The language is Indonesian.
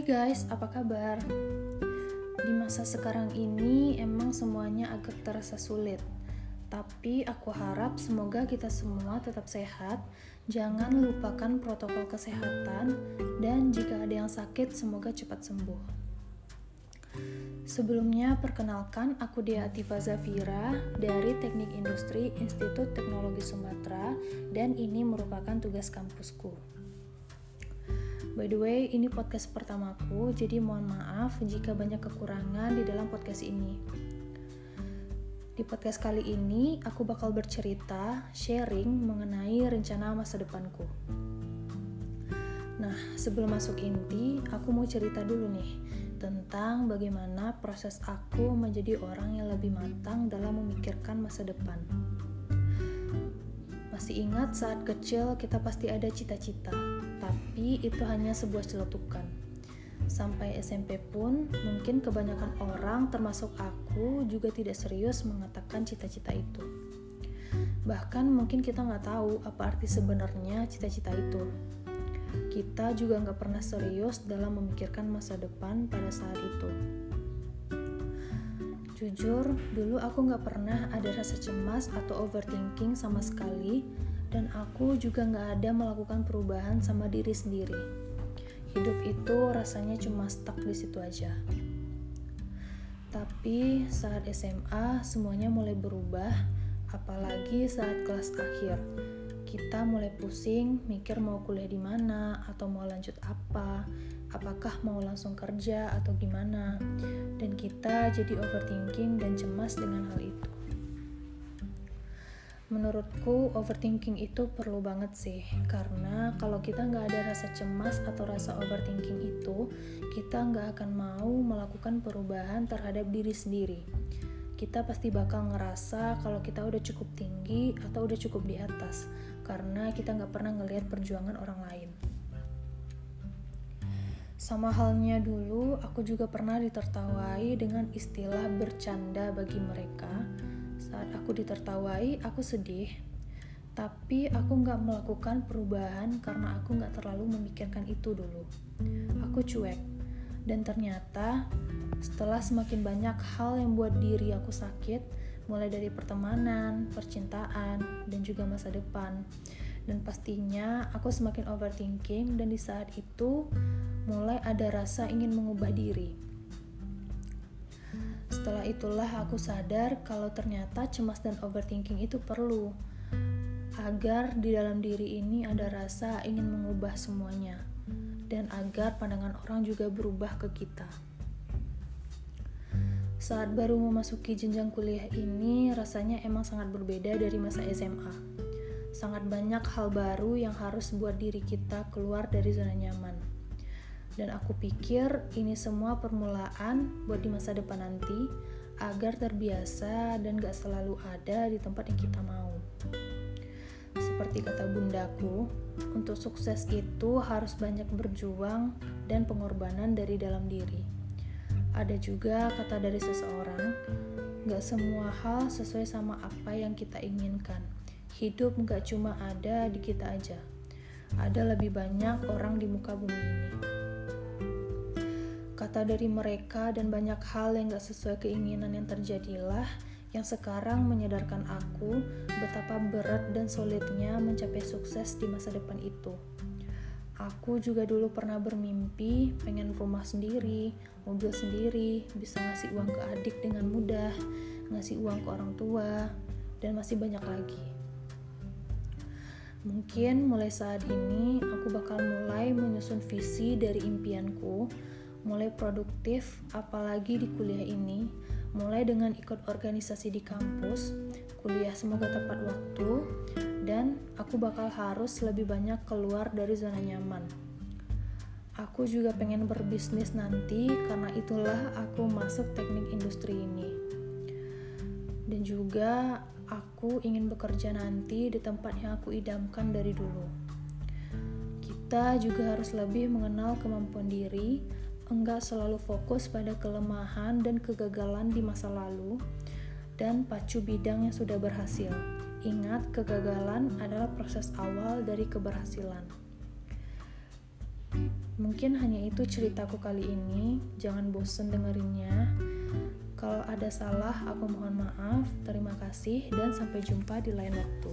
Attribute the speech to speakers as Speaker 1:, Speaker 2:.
Speaker 1: Hai guys, apa kabar? Di masa sekarang ini emang semuanya agak terasa sulit. Tapi aku harap semoga kita semua tetap sehat, jangan lupakan protokol kesehatan, dan jika ada yang sakit semoga cepat sembuh. Sebelumnya perkenalkan aku Dea Atifa Zafira dari Teknik Industri Institut Teknologi Sumatera dan ini merupakan tugas kampusku. By the way, ini podcast pertamaku, jadi mohon maaf jika banyak kekurangan di dalam podcast ini. Di podcast kali ini, aku bakal bercerita, sharing mengenai rencana masa depanku. Nah, sebelum masuk inti, aku mau cerita dulu nih tentang bagaimana proses aku menjadi orang yang lebih matang dalam memikirkan masa depan. Masih ingat saat kecil kita pasti ada cita-cita, tapi itu hanya sebuah celetukan. Sampai SMP pun, mungkin kebanyakan orang, termasuk aku, juga tidak serius mengatakan cita-cita itu. Bahkan mungkin kita nggak tahu apa arti sebenarnya cita-cita itu. Kita juga nggak pernah serius dalam memikirkan masa depan pada saat itu. Jujur, dulu aku nggak pernah ada rasa cemas atau overthinking sama sekali, dan aku juga nggak ada melakukan perubahan sama diri sendiri. Hidup itu rasanya cuma stuck di situ aja. Tapi saat SMA semuanya mulai berubah, apalagi saat kelas akhir. Kita mulai pusing mikir mau kuliah di mana atau mau lanjut apa, apakah mau langsung kerja atau gimana. Dan kita jadi overthinking dan cemas dengan hal itu menurutku overthinking itu perlu banget sih karena kalau kita nggak ada rasa cemas atau rasa overthinking itu kita nggak akan mau melakukan perubahan terhadap diri sendiri kita pasti bakal ngerasa kalau kita udah cukup tinggi atau udah cukup di atas karena kita nggak pernah ngelihat perjuangan orang lain sama halnya dulu aku juga pernah ditertawai dengan istilah bercanda bagi mereka saat aku ditertawai, aku sedih. Tapi aku nggak melakukan perubahan karena aku nggak terlalu memikirkan itu dulu. Aku cuek. Dan ternyata setelah semakin banyak hal yang buat diri aku sakit, mulai dari pertemanan, percintaan, dan juga masa depan. Dan pastinya aku semakin overthinking dan di saat itu mulai ada rasa ingin mengubah diri setelah itulah aku sadar kalau ternyata cemas dan overthinking itu perlu agar di dalam diri ini ada rasa ingin mengubah semuanya dan agar pandangan orang juga berubah ke kita. Saat baru memasuki jenjang kuliah ini, rasanya emang sangat berbeda dari masa SMA. Sangat banyak hal baru yang harus buat diri kita keluar dari zona nyaman dan aku pikir ini semua permulaan buat di masa depan nanti agar terbiasa dan gak selalu ada di tempat yang kita mau. Seperti kata bundaku, untuk sukses itu harus banyak berjuang dan pengorbanan dari dalam diri. Ada juga kata dari seseorang, gak semua hal sesuai sama apa yang kita inginkan. Hidup gak cuma ada di kita aja. Ada lebih banyak orang di muka bumi ini kata dari mereka dan banyak hal yang gak sesuai keinginan yang terjadilah yang sekarang menyadarkan aku betapa berat dan sulitnya mencapai sukses di masa depan itu. Aku juga dulu pernah bermimpi pengen rumah sendiri, mobil sendiri, bisa ngasih uang ke adik dengan mudah, ngasih uang ke orang tua, dan masih banyak lagi. Mungkin mulai saat ini aku bakal mulai menyusun visi dari impianku mulai produktif apalagi di kuliah ini mulai dengan ikut organisasi di kampus kuliah semoga tepat waktu aku bakal harus lebih banyak keluar dari zona nyaman. Aku juga pengen berbisnis nanti karena itulah aku masuk teknik industri ini. Dan juga aku ingin bekerja nanti di tempat yang aku idamkan dari dulu. Kita juga harus lebih mengenal kemampuan diri enggak selalu fokus pada kelemahan dan kegagalan di masa lalu dan pacu bidang yang sudah berhasil. Ingat, kegagalan adalah proses awal dari keberhasilan. Mungkin hanya itu ceritaku kali ini. Jangan bosen dengerinnya. Kalau ada salah, aku mohon maaf. Terima kasih, dan sampai jumpa di lain waktu.